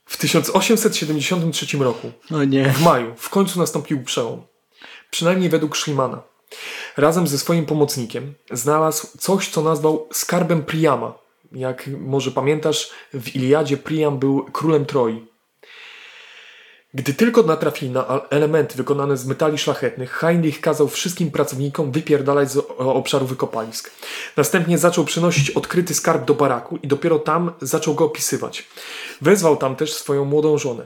W 1873 roku, No w maju, w końcu nastąpił przełom. Przynajmniej według Schliemana. Razem ze swoim pomocnikiem znalazł coś, co nazwał skarbem Priama. Jak może pamiętasz, w Iliadzie Priam był królem Troi. Gdy tylko natrafili na elementy wykonane z metali szlachetnych, Heinrich kazał wszystkim pracownikom wypierdalać z obszaru wykopalisk. Następnie zaczął przynosić odkryty skarb do baraku i dopiero tam zaczął go opisywać. Wezwał tam też swoją młodą żonę.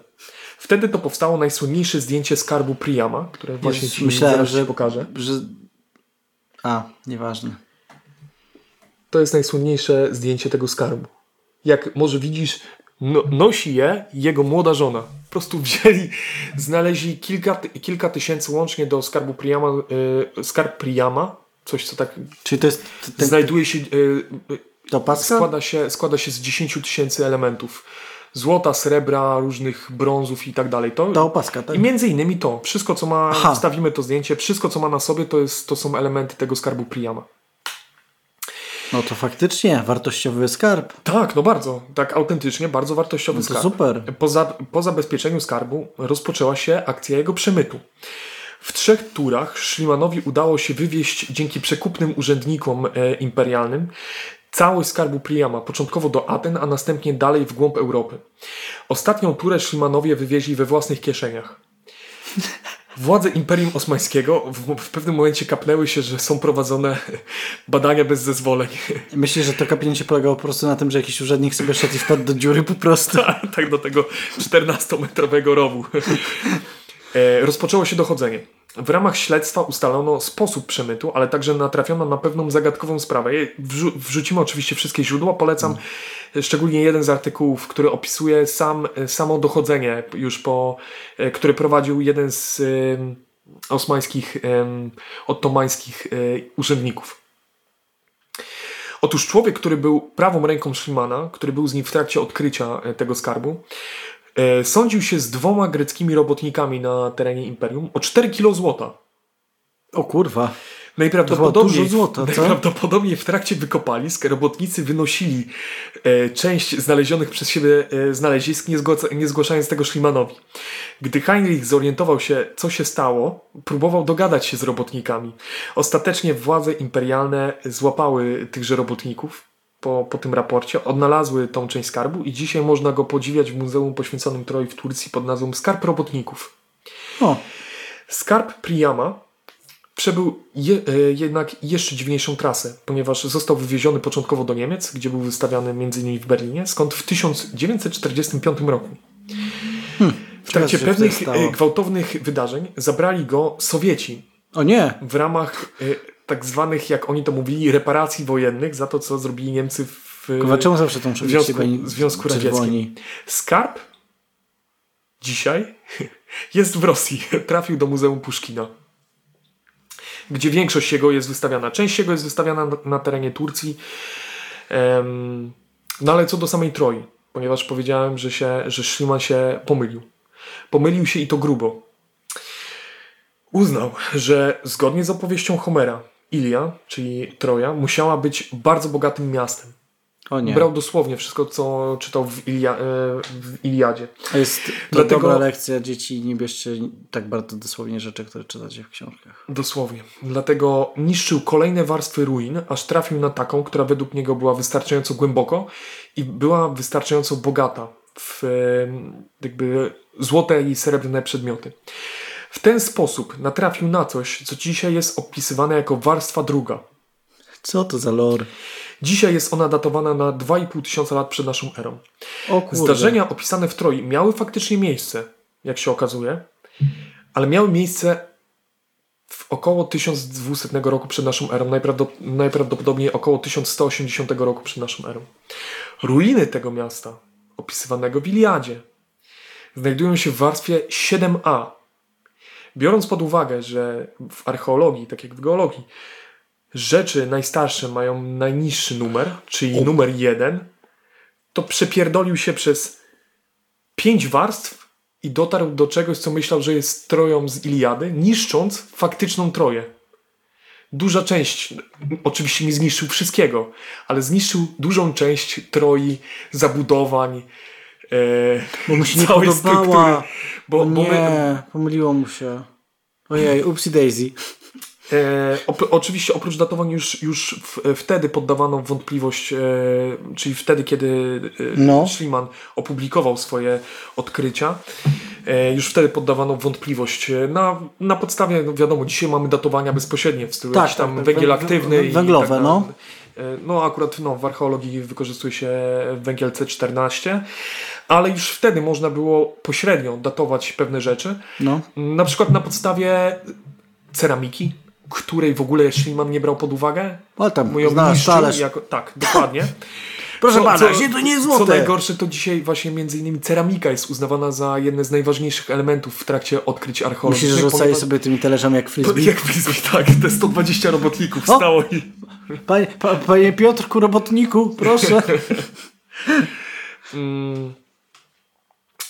Wtedy to powstało najsłynniejsze zdjęcie skarbu Priama, które właśnie Ci myślałem, że, pokażę. Że... A, nieważne. To jest najsłynniejsze zdjęcie tego skarbu. Jak może widzisz, no, nosi je jego młoda żona. Po prostu [LAUGHS] wzięli, znaleźli kilka, kilka tysięcy łącznie do skarbu Priama, y, skarb Priama, coś co tak Czyli to jest ten, znajduje się y, to paska? Składa się, składa się z 10 tysięcy elementów. Złota, srebra, różnych brązów i tak dalej. To, to opaska, tak? I między innymi to. Wszystko, co ma, Aha. wstawimy to zdjęcie, wszystko, co ma na sobie, to, jest, to są elementy tego skarbu Priama. No to faktycznie wartościowy skarb. Tak, no bardzo. Tak autentycznie, bardzo wartościowy no to skarb. super. Po, po zabezpieczeniu skarbu rozpoczęła się akcja jego przemytu. W trzech turach Szlimanowi udało się wywieźć dzięki przekupnym urzędnikom e, imperialnym całość skarbu Priama, początkowo do Aten, a następnie dalej w głąb Europy. Ostatnią turę Szlimanowie wywieźli we własnych kieszeniach. Władze Imperium Osmańskiego w, w, pewnym momencie kapnęły się, że są prowadzone badania bez zezwoleń. Myślisz, że to kapnięcie polegało po prostu na tym, że jakiś urzędnik sobie szedł i wpadł do dziury po prostu? [LAUGHS] tak, tak do tego 14-metrowego rowu. E, rozpoczęło się dochodzenie. W ramach śledztwa ustalono sposób przemytu, ale także natrafiono na pewną zagadkową sprawę. Wrzu wrzucimy oczywiście wszystkie źródła. Polecam hmm. szczególnie jeden z artykułów, który opisuje sam, samo dochodzenie, już po, e, który prowadził jeden z um, osmańskich, um, ottomańskich um, urzędników. Otóż człowiek, który był prawą ręką Szlimana, który był z nim w trakcie odkrycia tego skarbu, E, sądził się z dwoma greckimi robotnikami na terenie Imperium o 4 kilo złota. O kurwa. Najprawdopodobniej, złota, najprawdopodobniej w trakcie wykopalisk robotnicy wynosili e, część znalezionych przez siebie e, znalezisk, nie, nie zgłaszając tego Schlimanowi. Gdy Heinrich zorientował się, co się stało, próbował dogadać się z robotnikami. Ostatecznie władze imperialne złapały tychże robotników po, po tym raporcie odnalazły tą część skarbu i dzisiaj można go podziwiać w muzeum poświęconym Troi w Turcji pod nazwą Skarb Robotników. O. Skarb Priama przebył je, e, jednak jeszcze dziwniejszą trasę, ponieważ został wywieziony początkowo do Niemiec, gdzie był wystawiany m.in. w Berlinie, skąd w 1945 roku. Hmm, w trakcie pewnych e, gwałtownych wydarzeń zabrali go Sowieci. O nie! W ramach e, tak zwanych, jak oni to mówili, reparacji wojennych za to, co zrobili Niemcy w, Kurwa, czemu zawsze tą Związku, Związku Radzieckim. Skarb dzisiaj [LAUGHS] jest w Rosji. Trafił do Muzeum Puszkina, gdzie większość jego jest wystawiana. Część jego jest wystawiana na, na terenie Turcji. Um, no ale co do samej Troi, ponieważ powiedziałem, że, się, że Schliemann się pomylił. Pomylił się i to grubo. Uznał, że zgodnie z opowieścią Homera, Ilia, czyli Troja, musiała być bardzo bogatym miastem. O nie. Brał dosłownie wszystko, co czytał w, Ilia, e, w Iliadzie. A jest to Dlatego, dobra lekcja dzieci, nie bierzcie tak bardzo dosłownie rzeczy, które czytacie w książkach. Dosłownie. Dlatego niszczył kolejne warstwy ruin, aż trafił na taką, która według niego była wystarczająco głęboko i była wystarczająco bogata w e, jakby złote i srebrne przedmioty. W ten sposób natrafił na coś, co dzisiaj jest opisywane jako warstwa druga. Co to za lore? Dzisiaj jest ona datowana na 2,5 tysiąca lat przed naszą erą. Zdarzenia opisane w Troi miały faktycznie miejsce, jak się okazuje, ale miały miejsce w około 1200 roku przed naszą erą, najprawdopodobniej około 1180 roku przed naszą erą. Ruiny tego miasta, opisywanego w Iliadzie, znajdują się w warstwie 7a, Biorąc pod uwagę, że w archeologii, tak jak w geologii, rzeczy najstarsze mają najniższy numer, czyli numer jeden, to przepierdolił się przez pięć warstw i dotarł do czegoś, co myślał, że jest Troją z Iliady, niszcząc faktyczną Troję. Duża część, oczywiście nie zniszczył wszystkiego, ale zniszczył dużą część Troi, zabudowań, bo mu się nie podobała. Bo, bo nie, my... pomyliło mu się. Ojej, upsi daisy. E, op, oczywiście oprócz datowań już, już w, wtedy poddawano wątpliwość, e, czyli wtedy, kiedy e, no. Schliemann opublikował swoje odkrycia, e, już wtedy poddawano wątpliwość. E, na, na podstawie, no wiadomo, dzisiaj mamy datowania bezpośrednie w stylu tak, tam tak, węgiel aktywny. Węglowe, tak no. E, no akurat no, w archeologii wykorzystuje się węgiel C14, ale już wtedy można było pośrednio datować pewne rzeczy. No. Na przykład na podstawie ceramiki, której w ogóle Schliemann nie brał pod uwagę. O tam, Mówią znasz, jako, Tak, dokładnie. [LAUGHS] Proszę co, pana, co, to nie jest złote. Co najgorsze, to dzisiaj właśnie między innymi ceramika jest uznawana za jedne z najważniejszych elementów w trakcie odkryć archeologicznych. Myślisz, że rzucali sobie tymi talerzami jak frisbee? Jak frisbee, tak. Te 120 robotników o! stało i... Panie, pa, panie Piotrku, robotniku, proszę. [LAUGHS] mm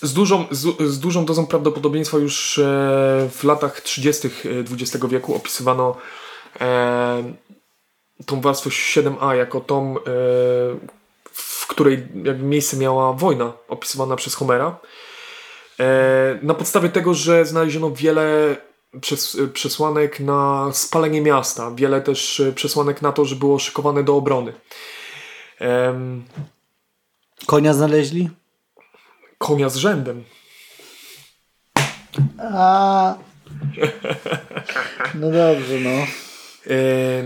z dużą, z, z, dużą dozą prawdopodobieństwa już e, w latach 30. XX e, wieku opisywano e, tą warstwę 7a jako tą, w której jakby miejsce miała wojna opisywana przez Homera. Na podstawie tego, że znaleziono wiele przes, przesłanek na spalenie miasta, wiele też przesłanek na to, że było szykowane do obrony. Konia znaleźli? Konia z rzędem. A. No dobrze, no. E,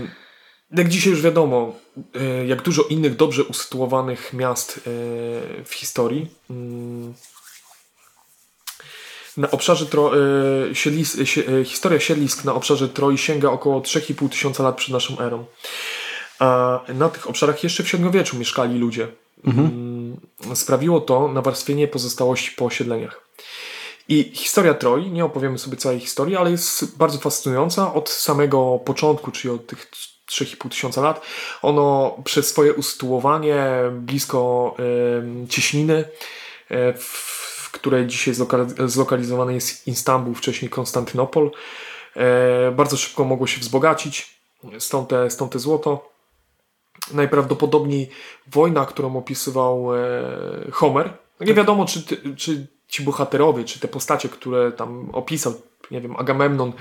jak dzisiaj już wiadomo, e, jak dużo innych dobrze usytuowanych miast e, w historii. Mm, na obszarze tro, siedlis, historia siedlisk na obszarze Troi sięga około 3,5 tysiąca lat przed naszą erą. A na tych obszarach jeszcze w średniowieczu mieszkali ludzie. Mhm. Sprawiło to nawarstwienie pozostałości po osiedleniach. I historia Troi, nie opowiemy sobie całej historii, ale jest bardzo fascynująca od samego początku, czyli od tych 3,5 tysiąca lat. Ono przez swoje usytuowanie blisko y, cieśniny, y, w której dzisiaj zlokalizowany jest Istanbul, wcześniej Konstantynopol, y, bardzo szybko mogło się wzbogacić, stąd te, stąd te złoto najprawdopodobniej wojna, którą opisywał e, Homer. Nie wiadomo, czy, czy ci bohaterowie, czy te postacie, które tam opisał, nie wiem, Agamemnon,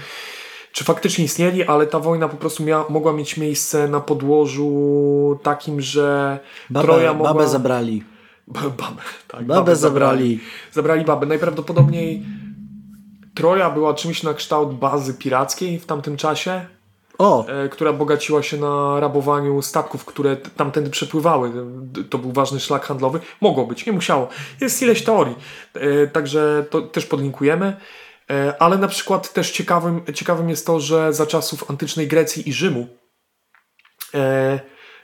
czy faktycznie istnieli, ale ta wojna po prostu miała, mogła mieć miejsce na podłożu takim, że babę, Troja mogła... Babę zabrali. Babę, tak. Babę, babę zabrali. Zabrali babę. Najprawdopodobniej Troja była czymś na kształt bazy pirackiej w tamtym czasie o. E, która bogaciła się na rabowaniu statków, które tamtędy przepływały. To był ważny szlak handlowy. Mogło być, nie musiało. Jest ileś teorii, e, także to też podlinkujemy. E, ale na przykład też ciekawym, ciekawym jest to, że za czasów antycznej Grecji i Rzymu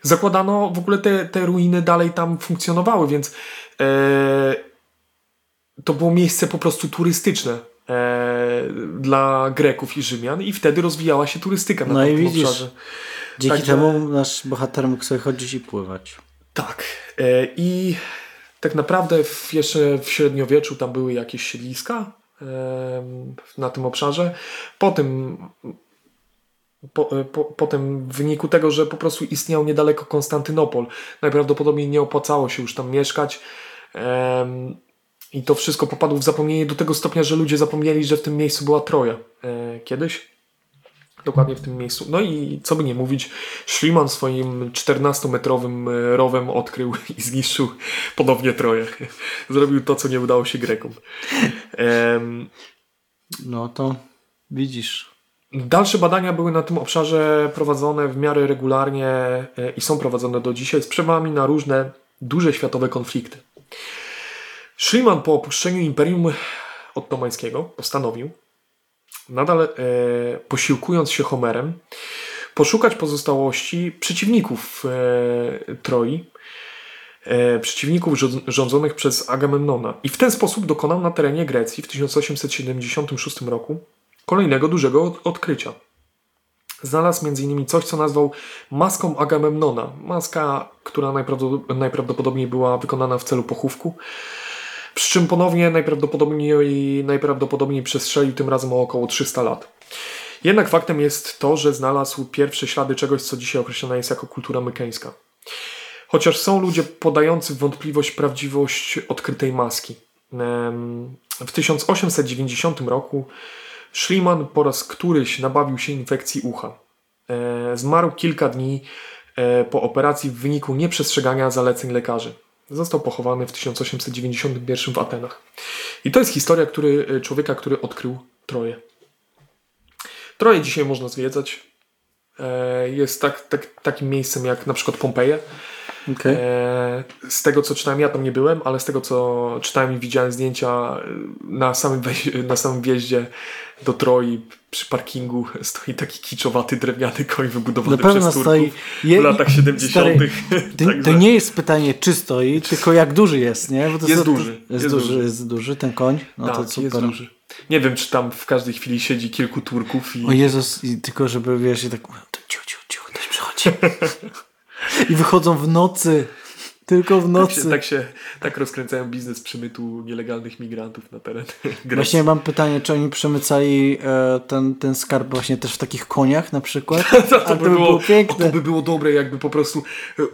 zakładano w ogóle te, te ruiny dalej tam funkcjonowały, więc to było miejsce po prostu turystyczne dla Greków i Rzymian i wtedy rozwijała się turystyka na no tym widzisz, obszarze. Dzięki Także, temu nasz bohater mógł sobie chodzić i pływać. Tak. E, I tak naprawdę w, jeszcze w średniowieczu tam były jakieś siedliska e, na tym obszarze. Potem po, e, po, potem w wyniku tego, że po prostu istniał niedaleko Konstantynopol, najprawdopodobniej nie opłacało się już tam mieszkać. I to wszystko popadło w zapomnienie do tego stopnia, że ludzie zapomnieli, że w tym miejscu była Troja e, kiedyś. Dokładnie w tym miejscu. No i co by nie mówić, Schliemann swoim 14-metrowym e, rowem odkrył [LAUGHS] i zniszczył ponownie Troję. [LAUGHS] Zrobił to, co nie udało się Grekom. no to widzisz. Dalsze badania były na tym obszarze prowadzone w miarę regularnie e, i są prowadzone do dzisiaj z przewami na różne duże światowe konflikty. Schliemann po opuszczeniu Imperium Ottomańskiego postanowił, nadal e, posiłkując się Homerem, poszukać pozostałości przeciwników e, Troi, e, przeciwników rządzonych przez Agamemnona. I w ten sposób dokonał na terenie Grecji w 1876 roku kolejnego dużego odkrycia. Znalazł m.in. coś, co nazwał maską Agamemnona. Maska, która najprawdopodobniej była wykonana w celu pochówku przy czym ponownie najprawdopodobniej, najprawdopodobniej przestrzelił tym razem o około 300 lat. Jednak faktem jest to, że znalazł pierwsze ślady czegoś, co dzisiaj określane jest jako kultura mykeńska. Chociaż są ludzie podający wątpliwość prawdziwość odkrytej maski. W 1890 roku Schliemann po raz któryś nabawił się infekcji ucha. E, zmarł kilka dni e, po operacji w wyniku nieprzestrzegania zaleceń lekarzy. Został pochowany w 1891 w Atenach. I to jest historia który, e, człowieka, który odkrył Troję. Troje dzisiaj można zwiedzać. E, jest tak, tak, takim miejscem jak na przykład Pompeje. Okay. E, z tego co czytałem, ja tam nie byłem, ale z tego co czytałem i widziałem zdjęcia e, na samym, na samym wjeździe do Troi przy parkingu stoi taki kiczowaty drewniany koń wybudowany przez Turków stoi, je, w latach 70. Stary, to, [LAUGHS] to, nie jest pytanie czy stoi, tylko jak duży jest, nie? Bo to jest, duży. Jest, jest duży, duży, jest duży ten koń. No tak, to super. jest duży. Nie wiem, czy tam w każdej chwili siedzi kilku Turków i... O Jezus, i tylko żeby wiesz, i tak ciu, ciu, ciu, ktoś przychodzi. [LAUGHS] I wychodzą w nocy. Tylko w nocy. Tak się, tak, się, tak rozkręcają biznes przemytu nielegalnych migrantów na teren [LAUGHS] Grecji. Właśnie mam pytanie, czy oni przemycali e, ten, ten skarb właśnie też w takich koniach na przykład? [LAUGHS] to, to, by, by było, było piękne. to by było dobre, jakby po prostu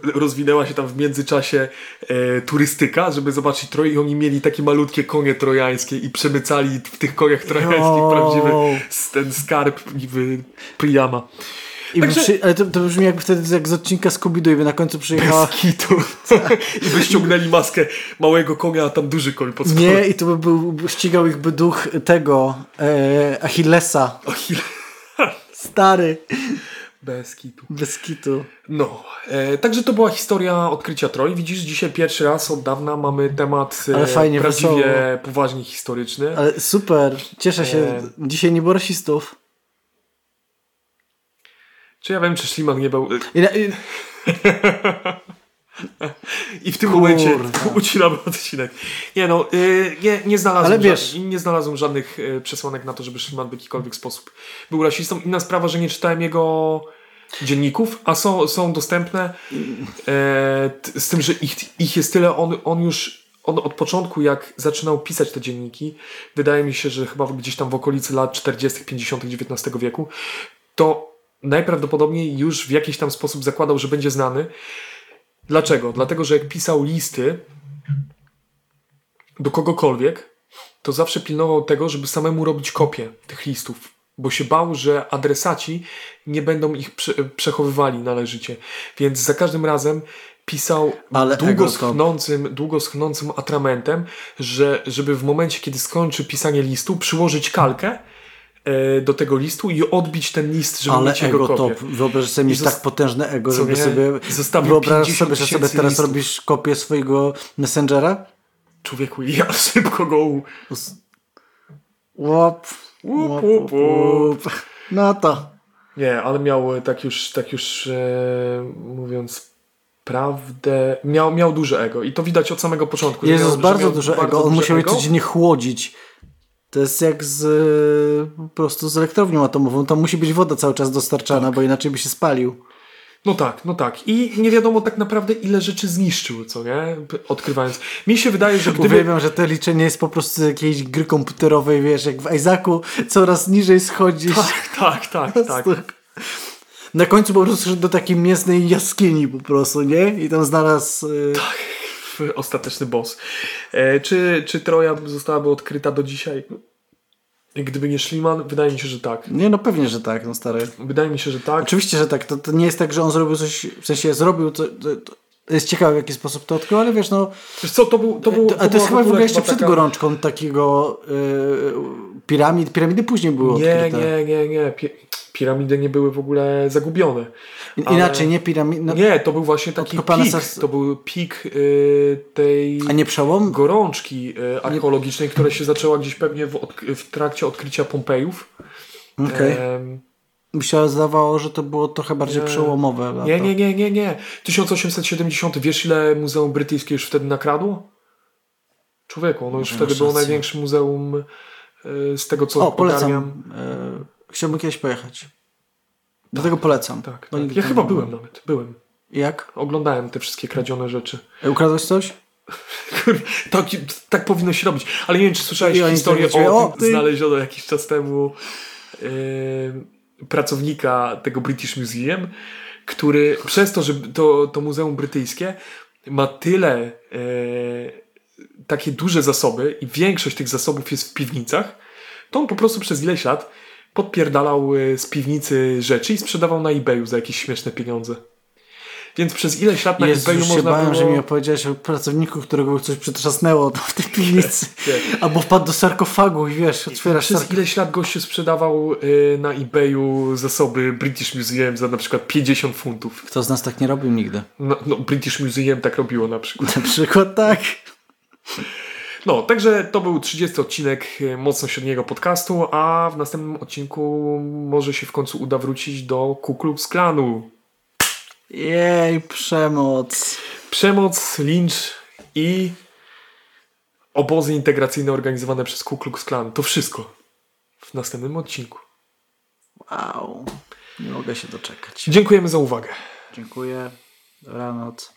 rozwinęła się tam w międzyczasie e, turystyka, żeby zobaczyć Troję i oni mieli takie malutkie konie trojańskie i przemycali w tych koniach trojańskich prawdziwy ten skarb Priama. I Także... przy... Ale to, to brzmi jakby wtedy jak z odcinka Scooby-Doo i by na końcu przyjechała... Bez kitu. I by ściągnęli maskę małego konia, a tam duży koń pod spodem. Nie, i to by był, ścigał ich by duch tego e, Achillesa. Achille... Stary. Bez kitu. Bez kitu. No, e, także to była historia odkrycia Troj. Widzisz, dzisiaj pierwszy raz od dawna mamy temat e, Ale fajnie, prawdziwie wesoło. poważnie historyczny. Ale super, cieszę się. E... Dzisiaj nie było rasistów. Czy ja wiem, czy Ślimak nie był... I, w tym Kurwa. momencie ucinamy odcinek. Nie no, yy, nie, nie, znalazłem Ale wiesz, nie znalazłem żadnych yy, przesłanek na to, żeby Szliman w jakikolwiek sposób był rasistą. Inna sprawa, że nie czytałem jego dzienników, a są, są dostępne yy, z tym, że ich, ich jest tyle, on, on już on od początku, jak zaczynał pisać te dzienniki, wydaje mi się, że chyba gdzieś tam w okolicy lat 40., 50. XIX wieku, to najprawdopodobniej już w jakiś tam sposób zakładał, że będzie znany. Dlaczego? Dlatego, że jak pisał listy do kogokolwiek, to zawsze pilnował tego, żeby samemu robić kopię tych listów, bo się bał, że adresaci nie będą ich prze przechowywali należycie. Więc za każdym razem pisał Ale długo schnącym, długo schnącym atramentem, że, żeby w momencie, kiedy skończy pisanie listu, przyłożyć kalkę do tego listu i odbić ten list, żeby Ale mieć ego kopię. top. Wyobraź sobie mieć tak potężne ego, żeby sobie... Wyobraź sobie, że sobie teraz listów. robisz kopię swojego Messengera? Człowieku, [LAUGHS] ja szybko go... Łop. Łop, łop, łop. No to. Nie, ale miał tak już, tak już e, mówiąc prawdę, miał, miał duże ego i to widać od samego początku. Jest bardzo duże ego, on musiał je codziennie chłodzić to jest jak z po prostu z elektrownią atomową. Tam musi być woda cały czas dostarczana, tak. bo inaczej by się spalił. No tak, no tak. I nie wiadomo tak naprawdę ile rzeczy zniszczył, co nie? Odkrywając. Mi się wydaje, że gdyby... Uwielbiam, że to liczenie jest po prostu z jakiejś gry komputerowej, wiesz, jak w Isaacu coraz niżej schodzisz. Tak, tak, tak, tak. Na końcu po prostu szedł do takiej mięsnej jaskini po prostu, nie? I tam znalazł... Yy... Tak [LAUGHS] ostateczny boss. E, czy, czy Troja zostałaby odkryta do dzisiaj? Gdyby nie Schliemann, wydaje mi się, że tak. Nie, no pewnie, że tak, no stary. Wydaje mi się, że tak. Oczywiście, że tak. To, to nie jest tak, że on zrobił coś, w sensie zrobił to, to, to jest ciekawe, w jaki sposób to odkrył, ale wiesz, no... Wiesz co, to był... To, był, to, to, to jest chyba w ogóle jeszcze przed taka... gorączką takiego yy, piramid. Piramidy później były nie, odkryte. Nie, nie, nie. Piramidy nie były w ogóle zagubione. Inaczej, nie piramidy. No, nie, to był właśnie taki pik. Sas... To był pik y, tej A nie przełom? gorączki y, archeologicznej, nie... która się zaczęła gdzieś pewnie w, w trakcie odkrycia Pompejów. Okej. Okay. Mi się zdawało, że to było trochę bardziej nie. przełomowe. Lata. Nie, nie, nie, nie, nie. 1870. Wiesz ile Muzeum Brytyjskie już wtedy nakradło? Człowieku, ono już no, wtedy było największym muzeum y, z tego co o, polecam. Chciałbym kiedyś pojechać. Do tak, tego polecam. Tak, tak. Ja chyba byłem nawet. Byłem. Jak? Oglądałem te wszystkie kradzione rzeczy. E, ukradłeś coś? tak, tak powinno się robić. Ale nie wiem, czy słyszałeś historię o, o tym, znaleziono jakiś czas temu yy, pracownika tego British Museum, który przez to, że to, to muzeum brytyjskie ma tyle yy, takie duże zasoby i większość tych zasobów jest w piwnicach, to on po prostu przez ileś lat podpierdalał y, z piwnicy rzeczy i sprzedawał na eBayu za jakieś śmieszne pieniądze. Więc przez ileś lat na Jezus, eBayu można bałem, było... że mi opowiedziałeś o pracowniku, którego coś przytrzasnęło w tej piwnicy. Nie. [LAUGHS] Albo wpadł do sarkofagu i wiesz, otwierasz Przez sarkofag. ileś lat gościu sprzedawał y, na eBayu zasoby British Museum za na przykład 50 funtów. Kto z nas tak nie robił nigdy? No, no British Museum tak robiło na przykład. Na przykład tak. [LAUGHS] No, także to był 30 odcinek y, mocno średniego podcastu, a w następnym odcinku może się w końcu uda wrócić do Ku Klux Klanu. Jej, przemoc. Przemoc, lincz i obozy integracyjne organizowane przez Ku Klux Klan. To wszystko w następnym odcinku. Wow. Nie mogę się doczekać. Dziękujemy za uwagę. Dziękuję. Dobranoc.